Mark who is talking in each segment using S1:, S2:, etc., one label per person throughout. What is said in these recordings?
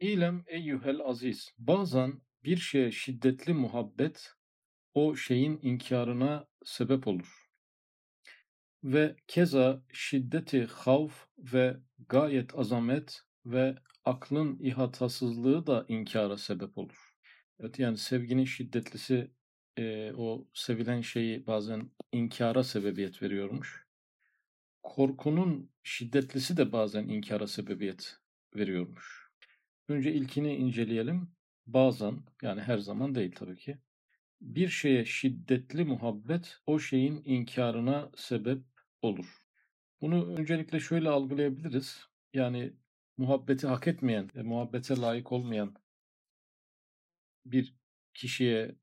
S1: İlem eyyuhel aziz. Bazen bir şeye şiddetli muhabbet o şeyin inkarına sebep olur. Ve keza şiddeti havf ve gayet azamet ve aklın ihatasızlığı da inkara sebep olur. Evet yani sevginin şiddetlisi e, o sevilen şeyi bazen inkara sebebiyet veriyormuş. Korkunun şiddetlisi de bazen inkara sebebiyet veriyormuş. Önce ilkini inceleyelim. Bazen yani her zaman değil tabii ki. Bir şeye şiddetli muhabbet o şeyin inkarına sebep olur. Bunu öncelikle şöyle algılayabiliriz. Yani muhabbeti hak etmeyen, e, muhabbete layık olmayan bir kişiye,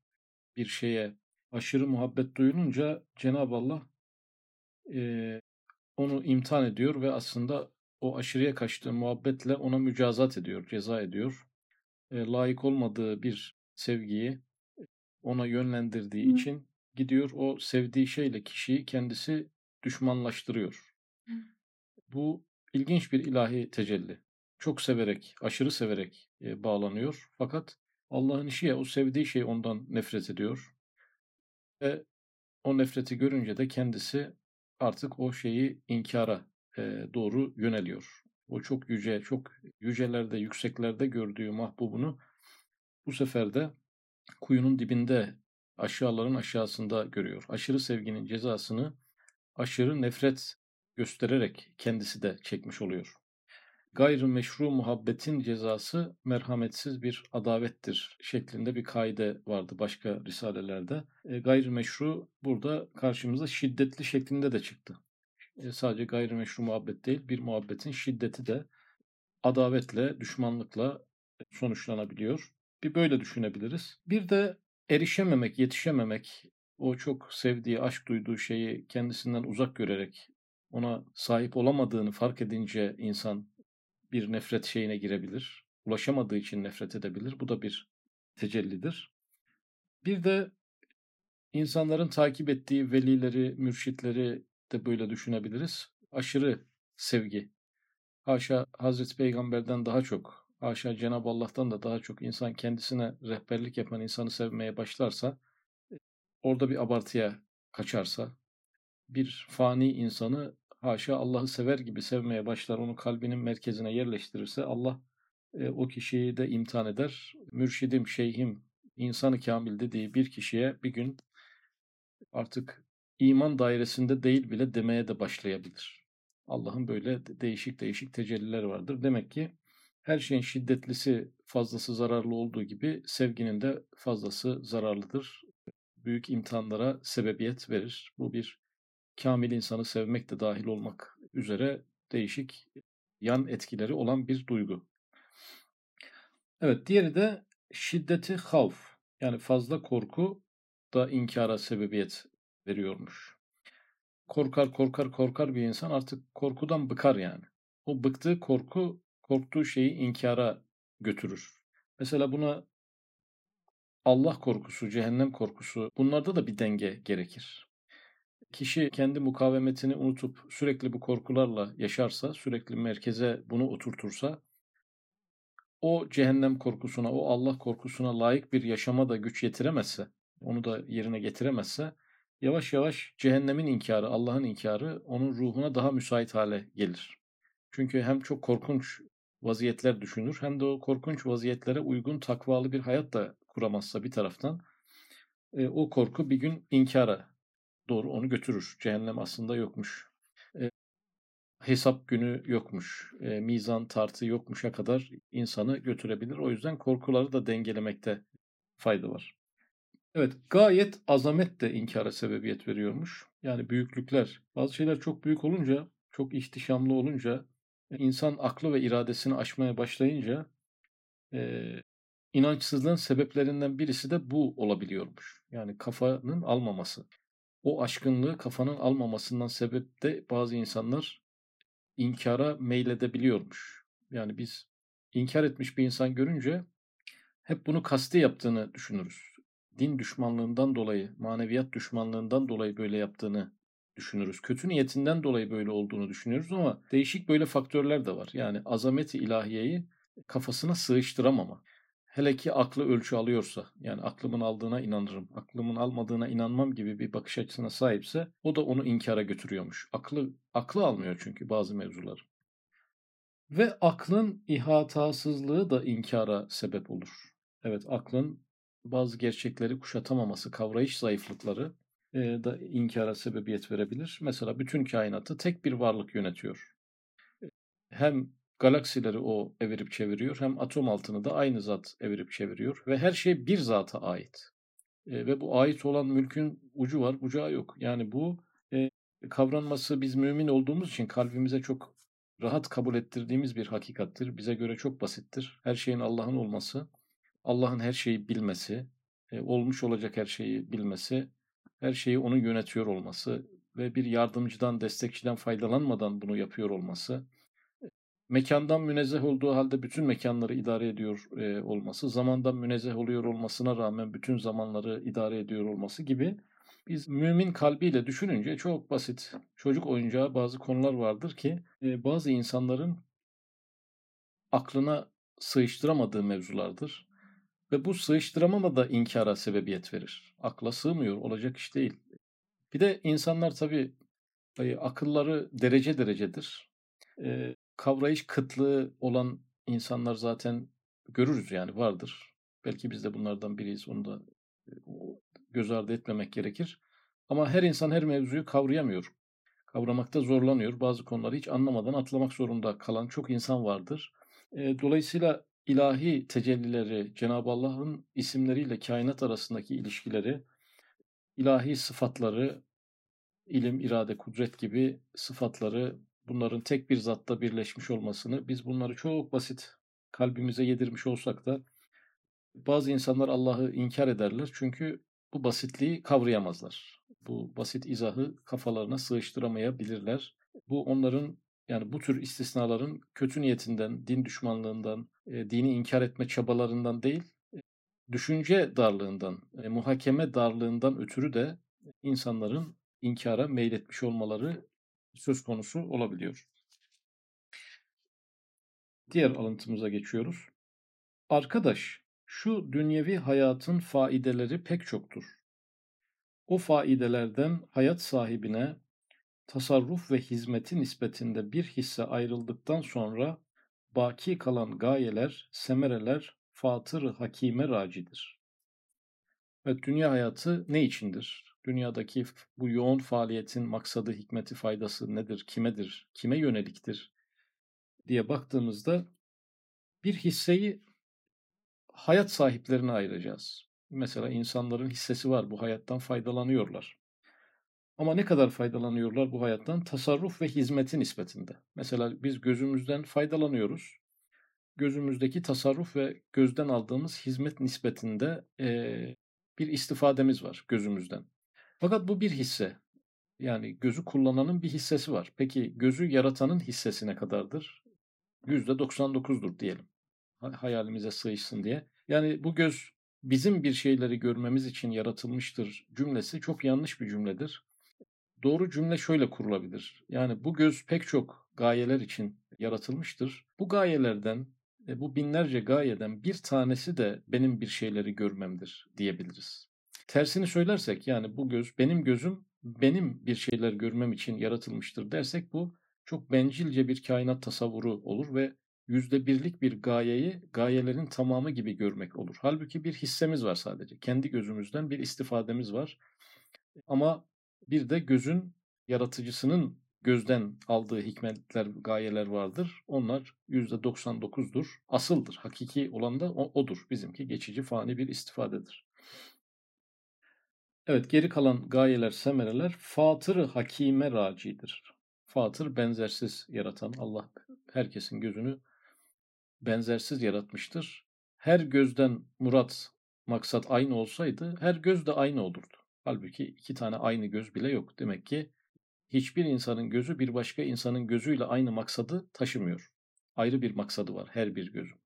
S1: bir şeye aşırı muhabbet duyulunca Cenab-ı Allah e, onu imtihan ediyor ve aslında o aşırıya kaçtığı muhabbetle ona mücazat ediyor, ceza ediyor. E, layık olmadığı bir sevgiyi ona yönlendirdiği Hı. için gidiyor o sevdiği şeyle kişiyi kendisi düşmanlaştırıyor. Hı. Bu ilginç bir ilahi tecelli. Çok severek, aşırı severek e, bağlanıyor. Fakat Allah'ın işi ya o sevdiği şey ondan nefret ediyor. Ve o nefreti görünce de kendisi artık o şeyi inkara e, doğru yöneliyor. O çok yüce, çok yücelerde, yükseklerde gördüğü mahbubunu bu sefer de kuyunun dibinde, aşağıların aşağısında görüyor. Aşırı sevginin cezasını aşırı nefret göstererek kendisi de çekmiş oluyor. Gayrı meşru muhabbetin cezası merhametsiz bir adavettir şeklinde bir kaide vardı başka risalelerde. E, gayri meşru burada karşımıza şiddetli şeklinde de çıktı. E, sadece gayri meşru muhabbet değil, bir muhabbetin şiddeti de adavetle, düşmanlıkla sonuçlanabiliyor. Bir böyle düşünebiliriz. Bir de erişememek, yetişememek, o çok sevdiği, aşk duyduğu şeyi kendisinden uzak görerek ona sahip olamadığını fark edince insan bir nefret şeyine girebilir. Ulaşamadığı için nefret edebilir. Bu da bir tecellidir. Bir de insanların takip ettiği velileri, mürşitleri de böyle düşünebiliriz. Aşırı sevgi. Haşa Hazreti Peygamber'den daha çok, haşa Cenab-ı Allah'tan da daha çok insan kendisine rehberlik yapan insanı sevmeye başlarsa, orada bir abartıya kaçarsa, bir fani insanı haşa Allah'ı sever gibi sevmeye başlar, onu kalbinin merkezine yerleştirirse Allah e, o kişiyi de imtihan eder. Mürşidim, şeyhim, insanı kamil dediği bir kişiye bir gün artık iman dairesinde değil bile demeye de başlayabilir. Allah'ın böyle değişik değişik tecelliler vardır. Demek ki her şeyin şiddetlisi fazlası zararlı olduğu gibi sevginin de fazlası zararlıdır. Büyük imtihanlara sebebiyet verir. Bu bir kamil insanı sevmek de dahil olmak üzere değişik yan etkileri olan bir duygu. Evet, diğeri de şiddeti havf. Yani fazla korku da inkara sebebiyet veriyormuş. Korkar korkar korkar bir insan artık korkudan bıkar yani. O bıktığı korku korktuğu şeyi inkara götürür. Mesela buna Allah korkusu, cehennem korkusu bunlarda da bir denge gerekir kişi kendi mukavemetini unutup sürekli bu korkularla yaşarsa, sürekli merkeze bunu oturtursa, o cehennem korkusuna, o Allah korkusuna layık bir yaşama da güç yetiremezse, onu da yerine getiremezse, yavaş yavaş cehennemin inkarı, Allah'ın inkarı onun ruhuna daha müsait hale gelir. Çünkü hem çok korkunç vaziyetler düşünür hem de o korkunç vaziyetlere uygun takvalı bir hayat da kuramazsa bir taraftan e, o korku bir gün inkara doğru onu götürür. Cehennem aslında yokmuş. E, hesap günü yokmuş. E, mizan tartı yokmuşa kadar insanı götürebilir. O yüzden korkuları da dengelemekte fayda var. Evet, gayet azamet de inkara sebebiyet veriyormuş. Yani büyüklükler. Bazı şeyler çok büyük olunca, çok ihtişamlı olunca, insan aklı ve iradesini aşmaya başlayınca e, inançsızlığın sebeplerinden birisi de bu olabiliyormuş. Yani kafanın almaması o aşkınlığı kafanın almamasından sebep de bazı insanlar inkara meyledebiliyormuş. Yani biz inkar etmiş bir insan görünce hep bunu kasti yaptığını düşünürüz. Din düşmanlığından dolayı, maneviyat düşmanlığından dolayı böyle yaptığını düşünürüz. Kötü niyetinden dolayı böyle olduğunu düşünüyoruz ama değişik böyle faktörler de var. Yani azameti ilahiyeyi kafasına sığıştıramama. Hele ki aklı ölçü alıyorsa, yani aklımın aldığına inanırım, aklımın almadığına inanmam gibi bir bakış açısına sahipse o da onu inkara götürüyormuş. Aklı aklı almıyor çünkü bazı mevzuları. Ve aklın ihatasızlığı da inkara sebep olur. Evet aklın bazı gerçekleri kuşatamaması, kavrayış zayıflıkları e, da inkara sebebiyet verebilir. Mesela bütün kainatı tek bir varlık yönetiyor. Hem galaksileri o evirip çeviriyor hem atom altını da aynı zat evirip çeviriyor ve her şey bir zata ait. E, ve bu ait olan mülkün ucu var, bucağı yok. Yani bu e, kavranması biz mümin olduğumuz için kalbimize çok rahat kabul ettirdiğimiz bir hakikattir. Bize göre çok basittir. Her şeyin Allah'ın olması, Allah'ın her şeyi bilmesi, e, olmuş olacak her şeyi bilmesi, her şeyi onun yönetiyor olması ve bir yardımcıdan, destekçiden faydalanmadan bunu yapıyor olması, mekandan münezzeh olduğu halde bütün mekanları idare ediyor e, olması, zamandan münezzeh oluyor olmasına rağmen bütün zamanları idare ediyor olması gibi biz mümin kalbiyle düşününce çok basit çocuk oyuncağı bazı konular vardır ki e, bazı insanların aklına sığıştıramadığı mevzulardır. Ve bu sığıştıramama da inkara sebebiyet verir. Akla sığmıyor, olacak iş değil. Bir de insanlar tabii akılları derece derecedir. E, kavrayış kıtlığı olan insanlar zaten görürüz yani vardır. Belki biz de bunlardan biriyiz. Onu da e, göz ardı etmemek gerekir. Ama her insan her mevzuyu kavrayamıyor. Kavramakta zorlanıyor. Bazı konuları hiç anlamadan atlamak zorunda kalan çok insan vardır. E, dolayısıyla ilahi tecellileri, Cenab-ı Allah'ın isimleriyle kainat arasındaki ilişkileri, ilahi sıfatları, ilim, irade, kudret gibi sıfatları bunların tek bir zatta birleşmiş olmasını biz bunları çok basit kalbimize yedirmiş olsak da bazı insanlar Allah'ı inkar ederler çünkü bu basitliği kavrayamazlar. Bu basit izahı kafalarına sığıştıramayabilirler. Bu onların yani bu tür istisnaların kötü niyetinden, din düşmanlığından, e, dini inkar etme çabalarından değil, e, düşünce darlığından, e, muhakeme darlığından ötürü de insanların inkara meyletmiş olmaları söz konusu olabiliyor. Diğer alıntımıza geçiyoruz. Arkadaş, şu dünyevi hayatın faideleri pek çoktur. O faidelerden hayat sahibine tasarruf ve hizmeti nispetinde bir hisse ayrıldıktan sonra baki kalan gayeler, semereler fatır hakime racidir. Evet, dünya hayatı ne içindir? Dünyadaki bu yoğun faaliyetin maksadı, hikmeti, faydası nedir, kimedir, kime yöneliktir diye baktığımızda bir hisseyi hayat sahiplerine ayıracağız. Mesela insanların hissesi var, bu hayattan faydalanıyorlar. Ama ne kadar faydalanıyorlar bu hayattan? Tasarruf ve hizmeti nispetinde. Mesela biz gözümüzden faydalanıyoruz. Gözümüzdeki tasarruf ve gözden aldığımız hizmet nispetinde e, bir istifademiz var gözümüzden. Fakat bu bir hisse. Yani gözü kullananın bir hissesi var. Peki gözü yaratanın hissesi ne kadardır? %99'dur diyelim. Hayalimize sığışsın diye. Yani bu göz bizim bir şeyleri görmemiz için yaratılmıştır cümlesi çok yanlış bir cümledir doğru cümle şöyle kurulabilir. Yani bu göz pek çok gayeler için yaratılmıştır. Bu gayelerden, e, bu binlerce gayeden bir tanesi de benim bir şeyleri görmemdir diyebiliriz. Tersini söylersek yani bu göz, benim gözüm benim bir şeyler görmem için yaratılmıştır dersek bu çok bencilce bir kainat tasavvuru olur ve yüzde birlik bir gayeyi gayelerin tamamı gibi görmek olur. Halbuki bir hissemiz var sadece. Kendi gözümüzden bir istifademiz var. Ama bir de gözün yaratıcısının gözden aldığı hikmetler, gayeler vardır. Onlar %99'dur. Asıldır. Hakiki olan da odur. Bizimki geçici fani bir istifadedir. Evet geri kalan gayeler, semereler fatır hakime racidir. Fatır benzersiz yaratan Allah herkesin gözünü benzersiz yaratmıştır. Her gözden murat, maksat aynı olsaydı her göz de aynı olurdu. Halbuki iki tane aynı göz bile yok. Demek ki hiçbir insanın gözü bir başka insanın gözüyle aynı maksadı taşımıyor. Ayrı bir maksadı var her bir gözün.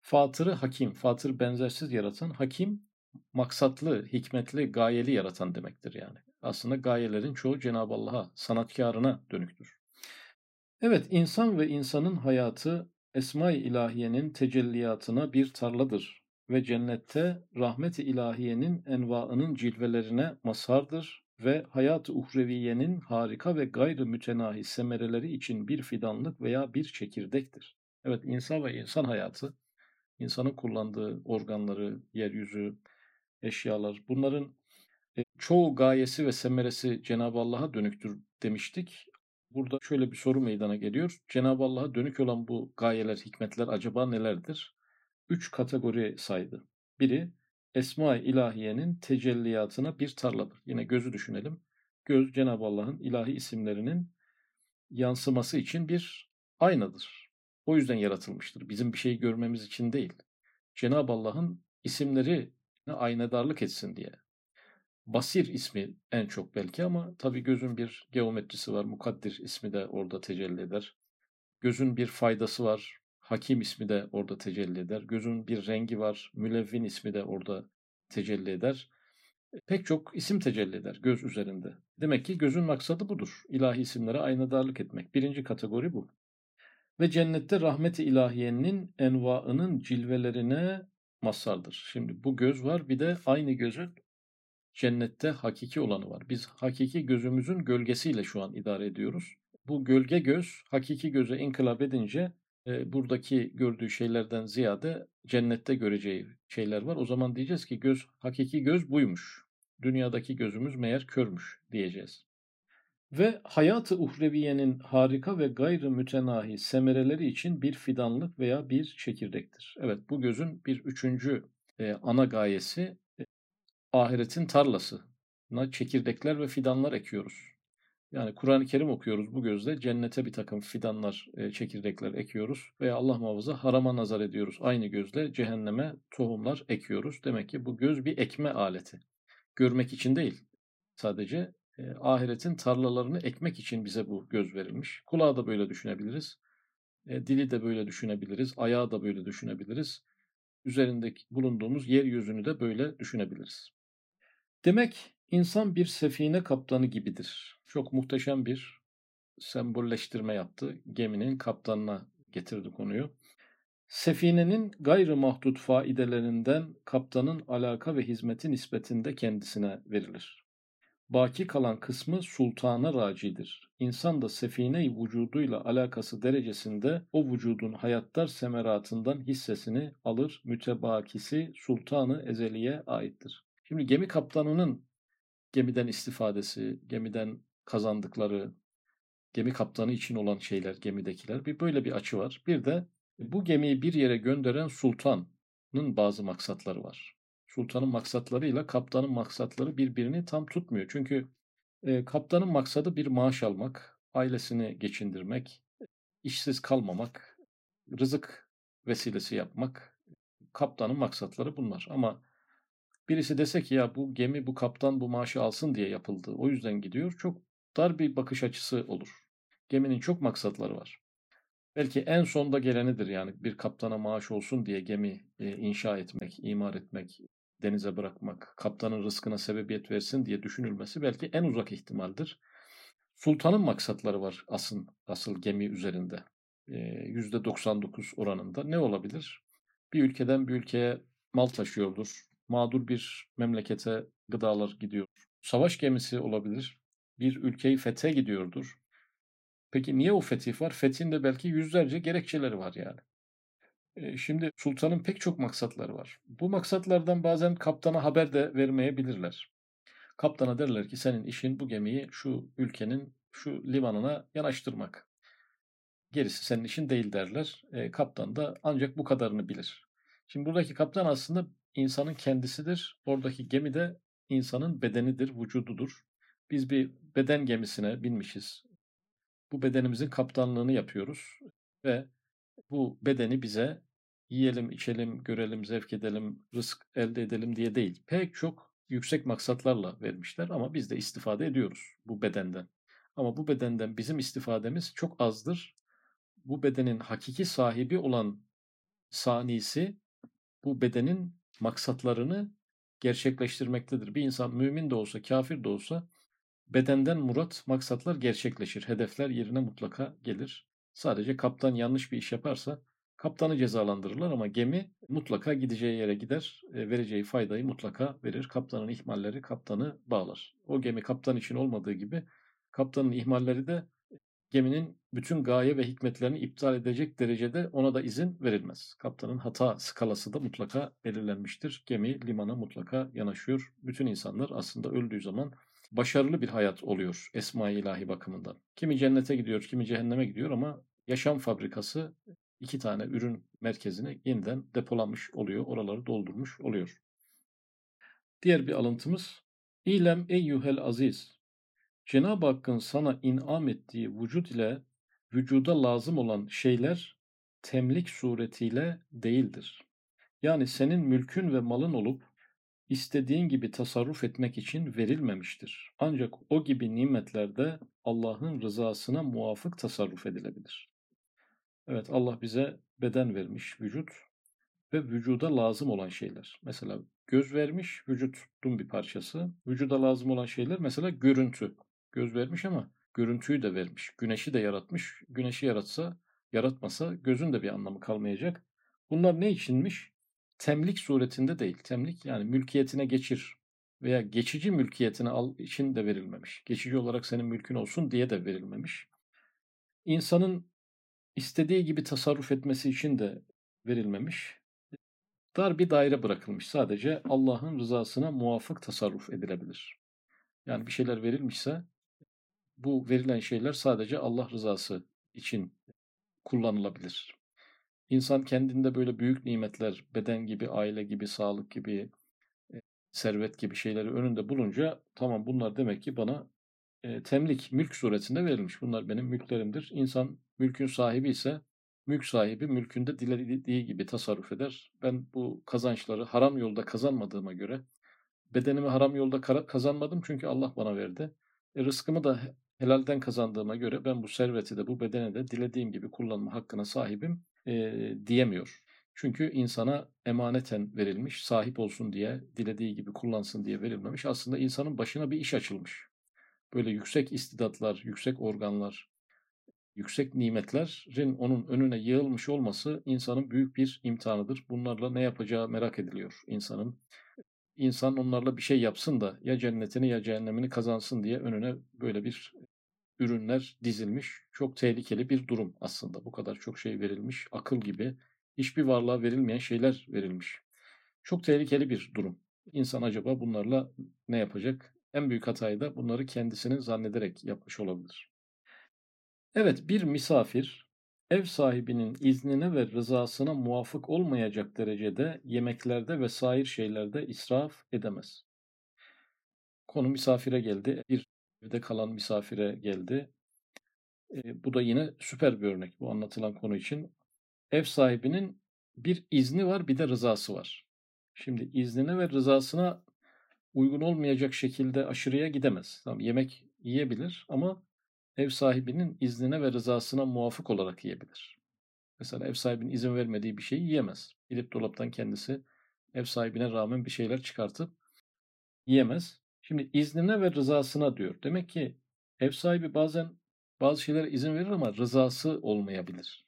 S1: Fatırı hakim, fatır benzersiz yaratan, hakim maksatlı, hikmetli, gayeli yaratan demektir yani. Aslında gayelerin çoğu Cenab-ı Allah'a, sanatkarına dönüktür. Evet, insan ve insanın hayatı Esma-i İlahiye'nin tecelliyatına bir tarladır ve cennette rahmet-i ilahiyenin envaının cilvelerine mazhardır ve hayat-ı uhreviyenin harika ve gayrı mütenahi semereleri için bir fidanlık veya bir çekirdektir. Evet insan ve insan hayatı, insanın kullandığı organları, yeryüzü, eşyalar bunların e, çoğu gayesi ve semeresi Cenab-ı Allah'a dönüktür demiştik. Burada şöyle bir soru meydana geliyor. Cenab-ı Allah'a dönük olan bu gayeler, hikmetler acaba nelerdir? Üç kategori saydı. Biri Esma-i İlahiye'nin tecelliyatına bir tarladır. Yine gözü düşünelim. Göz Cenab-ı Allah'ın ilahi isimlerinin yansıması için bir aynadır. O yüzden yaratılmıştır. Bizim bir şeyi görmemiz için değil. Cenab-ı Allah'ın isimleri aynadarlık etsin diye. Basir ismi en çok belki ama tabii gözün bir geometrisi var. Mukaddir ismi de orada tecelli eder. Gözün bir faydası var. Hakim ismi de orada tecelli eder. Gözün bir rengi var. Mülevvin ismi de orada tecelli eder. Pek çok isim tecelli eder göz üzerinde. Demek ki gözün maksadı budur. İlahi isimlere aynadarlık etmek. Birinci kategori bu. Ve cennette rahmeti ilahiyenin envaının cilvelerine masardır. Şimdi bu göz var bir de aynı gözün cennette hakiki olanı var. Biz hakiki gözümüzün gölgesiyle şu an idare ediyoruz. Bu gölge göz hakiki göze inkılap edince e, buradaki gördüğü şeylerden ziyade cennette göreceği şeyler var. O zaman diyeceğiz ki göz hakiki göz buymuş. Dünyadaki gözümüz meğer körmüş diyeceğiz. Ve hayatı uhreviyenin harika ve gayrı mütenahi semereleri için bir fidanlık veya bir çekirdektir. Evet bu gözün bir üçüncü e, ana gayesi e, ahiretin tarlası. Buna çekirdekler ve fidanlar ekiyoruz. Yani Kur'an-ı Kerim okuyoruz bu gözle cennete bir takım fidanlar, e, çekirdekler ekiyoruz veya Allah muhafaza harama nazar ediyoruz. Aynı gözle cehenneme tohumlar ekiyoruz. Demek ki bu göz bir ekme aleti. Görmek için değil sadece e, ahiretin tarlalarını ekmek için bize bu göz verilmiş. Kulağı da böyle düşünebiliriz. E, dili de böyle düşünebiliriz. Ayağı da böyle düşünebiliriz. Üzerindeki bulunduğumuz yeryüzünü de böyle düşünebiliriz. Demek insan bir sefine kaptanı gibidir. Çok muhteşem bir sembolleştirme yaptı. Geminin kaptanına getirdi konuyu. Sefinenin gayrı mahdut faidelerinden kaptanın alaka ve hizmeti nispetinde kendisine verilir. Baki kalan kısmı sultana racidir. İnsan da sefine vücuduyla alakası derecesinde o vücudun hayattar semeratından hissesini alır. Mütebakisi sultanı ezeliye aittir. Şimdi gemi kaptanının gemiden istifadesi, gemiden kazandıkları, gemi kaptanı için olan şeyler, gemidekiler bir böyle bir açı var. Bir de bu gemiyi bir yere gönderen sultanın bazı maksatları var sultanın maksatlarıyla kaptanın maksatları birbirini tam tutmuyor. Çünkü e, kaptanın maksadı bir maaş almak, ailesini geçindirmek, işsiz kalmamak, rızık vesilesi yapmak. Kaptanın maksatları bunlar. Ama birisi dese ki ya bu gemi bu kaptan bu maaşı alsın diye yapıldı. O yüzden gidiyor. Çok dar bir bakış açısı olur. Geminin çok maksatları var. Belki en sonda gelenidir yani bir kaptana maaş olsun diye gemi e, inşa etmek, imar etmek, denize bırakmak, kaptanın rızkına sebebiyet versin diye düşünülmesi belki en uzak ihtimaldir. Sultanın maksatları var asıl, asıl gemi üzerinde. %99 oranında. Ne olabilir? Bir ülkeden bir ülkeye mal taşıyordur. Mağdur bir memlekete gıdalar gidiyor. Savaş gemisi olabilir. Bir ülkeyi fethe gidiyordur. Peki niye o fetih var? Fethin de belki yüzlerce gerekçeleri var yani. Şimdi sultanın pek çok maksatları var. Bu maksatlardan bazen kaptana haber de vermeyebilirler. Kaptana derler ki senin işin bu gemiyi şu ülkenin şu limanına yanaştırmak. Gerisi senin işin değil derler. E, kaptan da ancak bu kadarını bilir. Şimdi buradaki kaptan aslında insanın kendisidir. Oradaki gemi de insanın bedenidir, vücududur. Biz bir beden gemisine binmişiz. Bu bedenimizin kaptanlığını yapıyoruz ve bu bedeni bize yiyelim, içelim, görelim, zevk edelim, rızk elde edelim diye değil. Pek çok yüksek maksatlarla vermişler ama biz de istifade ediyoruz bu bedenden. Ama bu bedenden bizim istifademiz çok azdır. Bu bedenin hakiki sahibi olan sanisi bu bedenin maksatlarını gerçekleştirmektedir. Bir insan mümin de olsa, kafir de olsa bedenden murat maksatlar gerçekleşir. Hedefler yerine mutlaka gelir. Sadece kaptan yanlış bir iş yaparsa Kaptanı cezalandırırlar ama gemi mutlaka gideceği yere gider, e, vereceği faydayı mutlaka verir. Kaptanın ihmalleri kaptanı bağlar. O gemi kaptan için olmadığı gibi kaptanın ihmalleri de geminin bütün gaye ve hikmetlerini iptal edecek derecede ona da izin verilmez. Kaptanın hata skalası da mutlaka belirlenmiştir. Gemi limana mutlaka yanaşıyor. Bütün insanlar aslında öldüğü zaman başarılı bir hayat oluyor esma-i ilahi bakımından. Kimi cennete gidiyor, kimi cehenneme gidiyor ama yaşam fabrikası iki tane ürün merkezine yeniden depolanmış oluyor. Oraları doldurmuş oluyor. Diğer bir alıntımız İlem eyyuhel aziz Cenab-ı Hakk'ın sana inam ettiği vücut ile vücuda lazım olan şeyler temlik suretiyle değildir. Yani senin mülkün ve malın olup istediğin gibi tasarruf etmek için verilmemiştir. Ancak o gibi nimetlerde Allah'ın rızasına muvafık tasarruf edilebilir. Evet Allah bize beden vermiş, vücut ve vücuda lazım olan şeyler. Mesela göz vermiş, vücudun bir parçası. Vücuda lazım olan şeyler mesela görüntü. Göz vermiş ama görüntüyü de vermiş. Güneşi de yaratmış. Güneşi yaratsa, yaratmasa gözün de bir anlamı kalmayacak. Bunlar ne içinmiş? Temlik suretinde değil. Temlik yani mülkiyetine geçir veya geçici mülkiyetine al için de verilmemiş. Geçici olarak senin mülkün olsun diye de verilmemiş. İnsanın istediği gibi tasarruf etmesi için de verilmemiş. Dar bir daire bırakılmış. Sadece Allah'ın rızasına muvafık tasarruf edilebilir. Yani bir şeyler verilmişse bu verilen şeyler sadece Allah rızası için kullanılabilir. İnsan kendinde böyle büyük nimetler, beden gibi, aile gibi, sağlık gibi, e, servet gibi şeyleri önünde bulunca tamam bunlar demek ki bana e, temlik, mülk suretinde verilmiş. Bunlar benim mülklerimdir. İnsan mülkün sahibi ise mülk sahibi mülkünde dilediği gibi tasarruf eder. Ben bu kazançları haram yolda kazanmadığıma göre bedenimi haram yolda kazanmadım çünkü Allah bana verdi. E, rızkımı da helalden kazandığıma göre ben bu serveti de bu bedeni de dilediğim gibi kullanma hakkına sahibim e, diyemiyor. Çünkü insana emaneten verilmiş, sahip olsun diye, dilediği gibi kullansın diye verilmemiş. Aslında insanın başına bir iş açılmış. Böyle yüksek istidatlar, yüksek organlar, yüksek nimetlerin onun önüne yığılmış olması insanın büyük bir imtihanıdır. Bunlarla ne yapacağı merak ediliyor insanın. İnsan onlarla bir şey yapsın da ya cennetini ya cehennemini kazansın diye önüne böyle bir ürünler dizilmiş. Çok tehlikeli bir durum aslında. Bu kadar çok şey verilmiş. Akıl gibi hiçbir varlığa verilmeyen şeyler verilmiş. Çok tehlikeli bir durum. İnsan acaba bunlarla ne yapacak? En büyük hatayı da bunları kendisinin zannederek yapmış olabilir. Evet bir misafir ev sahibinin iznine ve rızasına muvafık olmayacak derecede yemeklerde ve sair şeylerde israf edemez. Konu misafire geldi. Bir evde kalan misafire geldi. E, bu da yine süper bir örnek bu anlatılan konu için. Ev sahibinin bir izni var bir de rızası var. Şimdi iznine ve rızasına uygun olmayacak şekilde aşırıya gidemez. Tamam, yemek yiyebilir ama ev sahibinin iznine ve rızasına muvafık olarak yiyebilir. Mesela ev sahibinin izin vermediği bir şeyi yiyemez. Gidip dolaptan kendisi ev sahibine rağmen bir şeyler çıkartıp yiyemez. Şimdi iznine ve rızasına diyor. Demek ki ev sahibi bazen bazı şeylere izin verir ama rızası olmayabilir.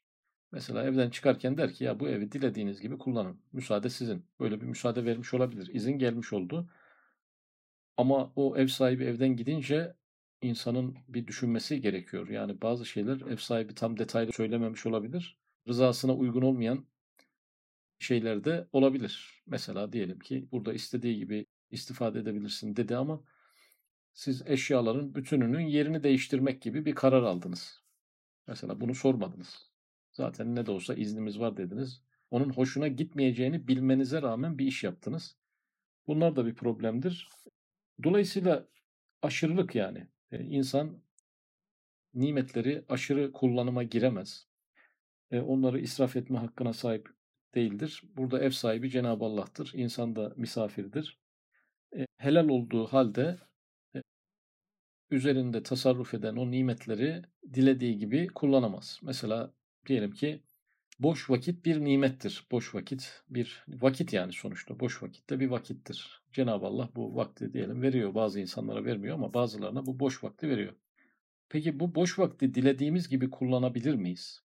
S1: Mesela evden çıkarken der ki ya bu evi dilediğiniz gibi kullanın. Müsaade sizin. Böyle bir müsaade vermiş olabilir. İzin gelmiş oldu. Ama o ev sahibi evden gidince insanın bir düşünmesi gerekiyor. Yani bazı şeyler ev sahibi tam detaylı söylememiş olabilir. Rızasına uygun olmayan şeyler de olabilir. Mesela diyelim ki burada istediği gibi istifade edebilirsin dedi ama siz eşyaların bütününün yerini değiştirmek gibi bir karar aldınız. Mesela bunu sormadınız. Zaten ne de olsa iznimiz var dediniz. Onun hoşuna gitmeyeceğini bilmenize rağmen bir iş yaptınız. Bunlar da bir problemdir. Dolayısıyla aşırılık yani. E, insan nimetleri aşırı kullanıma giremez. E, onları israf etme hakkına sahip değildir. Burada ev sahibi Cenab-ı Allah'tır. İnsan da misafirdir. E, helal olduğu halde e, üzerinde tasarruf eden o nimetleri dilediği gibi kullanamaz. Mesela diyelim ki boş vakit bir nimettir. Boş vakit bir vakit yani sonuçta. Boş vakit de bir vakittir. Cenab-ı Allah bu vakti diyelim veriyor. Bazı insanlara vermiyor ama bazılarına bu boş vakti veriyor. Peki bu boş vakti dilediğimiz gibi kullanabilir miyiz?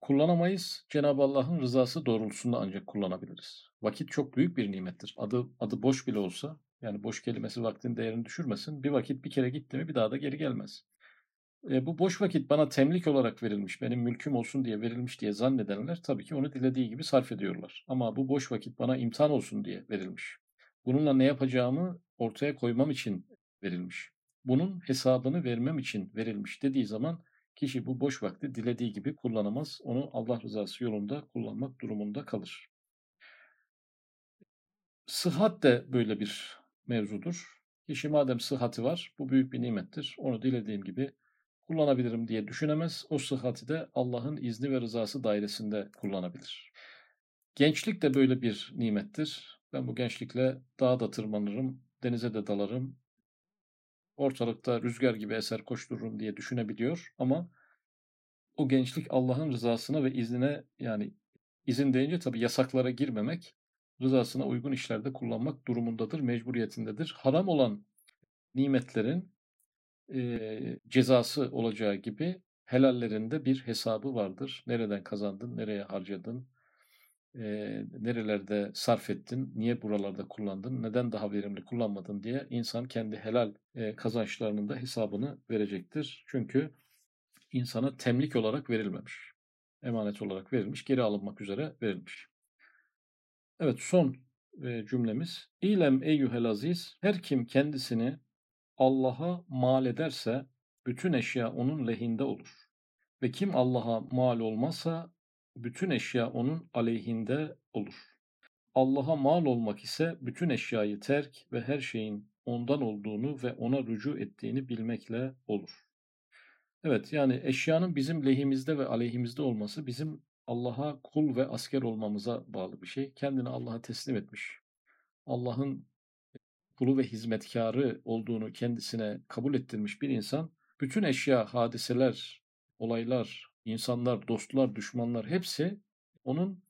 S1: Kullanamayız. Cenab-ı Allah'ın rızası doğrultusunda ancak kullanabiliriz. Vakit çok büyük bir nimettir. Adı adı boş bile olsa, yani boş kelimesi vaktin değerini düşürmesin. Bir vakit bir kere gitti mi bir daha da geri gelmez. E, bu boş vakit bana temlik olarak verilmiş, benim mülküm olsun diye verilmiş diye zannedenler tabii ki onu dilediği gibi sarf ediyorlar. Ama bu boş vakit bana imtihan olsun diye verilmiş. Bununla ne yapacağımı ortaya koymam için verilmiş. Bunun hesabını vermem için verilmiş dediği zaman kişi bu boş vakti dilediği gibi kullanamaz. Onu Allah rızası yolunda kullanmak durumunda kalır. Sıhhat de böyle bir mevzudur. Kişi madem sıhhati var, bu büyük bir nimettir. Onu dilediğim gibi kullanabilirim diye düşünemez. O sıhhati de Allah'ın izni ve rızası dairesinde kullanabilir. Gençlik de böyle bir nimettir. Ben bu gençlikle dağa da tırmanırım, denize de dalarım, ortalıkta rüzgar gibi eser koştururum diye düşünebiliyor ama o gençlik Allah'ın rızasına ve iznine yani izin deyince tabii yasaklara girmemek, rızasına uygun işlerde kullanmak durumundadır, mecburiyetindedir. Haram olan nimetlerin e, cezası olacağı gibi helallerinde bir hesabı vardır. Nereden kazandın, nereye harcadın, e, nerelerde sarf ettin, niye buralarda kullandın, neden daha verimli kullanmadın diye insan kendi helal e, kazançlarının da hesabını verecektir. Çünkü insana temlik olarak verilmemiş. Emanet olarak verilmiş, geri alınmak üzere verilmiş. Evet son e, cümlemiz. İlem eyyuhel aziz, her kim kendisini Allah'a mal ederse bütün eşya onun lehinde olur. Ve kim Allah'a mal olmazsa bütün eşya onun aleyhinde olur. Allah'a mal olmak ise bütün eşyayı terk ve her şeyin ondan olduğunu ve ona rücu ettiğini bilmekle olur. Evet yani eşyanın bizim lehimizde ve aleyhimizde olması bizim Allah'a kul ve asker olmamıza bağlı bir şey. Kendini Allah'a teslim etmiş. Allah'ın kulu ve hizmetkarı olduğunu kendisine kabul ettirmiş bir insan bütün eşya, hadiseler, olaylar, insanlar, dostlar, düşmanlar hepsi onun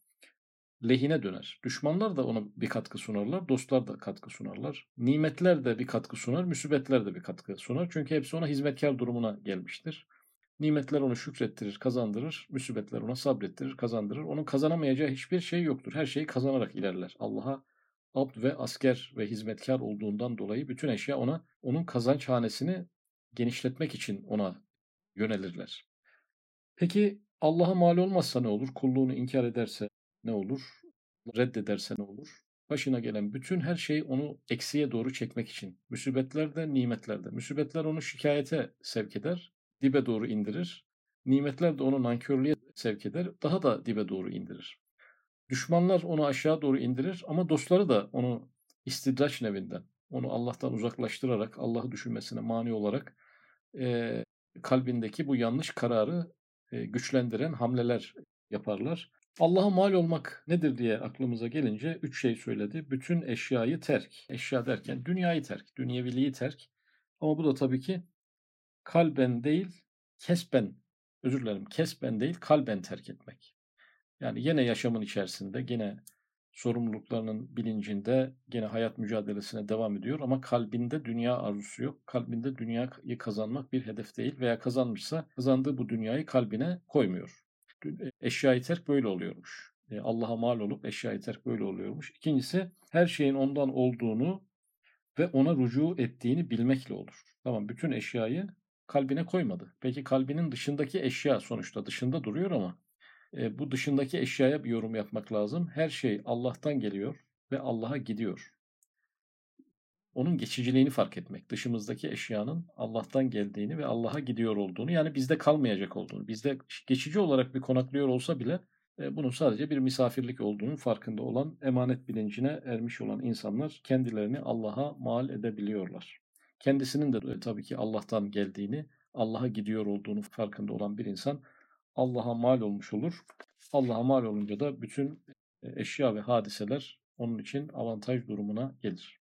S1: lehine döner. Düşmanlar da ona bir katkı sunarlar, dostlar da katkı sunarlar. Nimetler de bir katkı sunar, müsibetler de bir katkı sunar. Çünkü hepsi ona hizmetkar durumuna gelmiştir. Nimetler onu şükrettirir, kazandırır. Müsibetler ona sabrettirir, kazandırır. Onun kazanamayacağı hiçbir şey yoktur. Her şeyi kazanarak ilerler. Allah'a abd ve asker ve hizmetkar olduğundan dolayı bütün eşya ona onun kazanç hanesini genişletmek için ona yönelirler. Peki Allah'a mal olmazsa ne olur? Kulluğunu inkar ederse ne olur? Reddederse ne olur? Başına gelen bütün her şey onu eksiye doğru çekmek için. Müsibetler de nimetler de. Müsibetler onu şikayete sevk eder, dibe doğru indirir. Nimetler de onu nankörlüğe sevk eder, daha da dibe doğru indirir. Düşmanlar onu aşağı doğru indirir ama dostları da onu istidraç nevinden, onu Allah'tan uzaklaştırarak, Allah'ı düşünmesine mani olarak e, kalbindeki bu yanlış kararı güçlendiren hamleler yaparlar. Allah'a mal olmak nedir diye aklımıza gelince üç şey söyledi. Bütün eşyayı terk. Eşya derken dünyayı terk, dünyeviliği terk. Ama bu da tabii ki kalben değil, kesben, özür dilerim, kesben değil, kalben terk etmek. Yani yine yaşamın içerisinde, gene sorumluluklarının bilincinde, gene hayat mücadelesine devam ediyor ama kalbinde dünya arzusu yok. Kalbinde dünyayı kazanmak bir hedef değil veya kazanmışsa kazandığı bu dünyayı kalbine koymuyor. E, eşyayı terk böyle oluyormuş. E, Allah'a mal olup eşyayı terk böyle oluyormuş. İkincisi her şeyin ondan olduğunu ve ona rucu ettiğini bilmekle olur. Tamam bütün eşyayı kalbine koymadı. Peki kalbinin dışındaki eşya sonuçta dışında duruyor ama e, bu dışındaki eşyaya bir yorum yapmak lazım. Her şey Allah'tan geliyor ve Allah'a gidiyor. Onun geçiciliğini fark etmek. Dışımızdaki eşyanın Allah'tan geldiğini ve Allah'a gidiyor olduğunu yani bizde kalmayacak olduğunu. Bizde geçici olarak bir konaklıyor olsa bile e, bunun sadece bir misafirlik olduğunun farkında olan emanet bilincine ermiş olan insanlar kendilerini Allah'a mal edebiliyorlar. Kendisinin de e, tabii ki Allah'tan geldiğini, Allah'a gidiyor olduğunu farkında olan bir insan Allah'a mal olmuş olur. Allah'a mal olunca da bütün eşya ve hadiseler onun için avantaj durumuna gelir.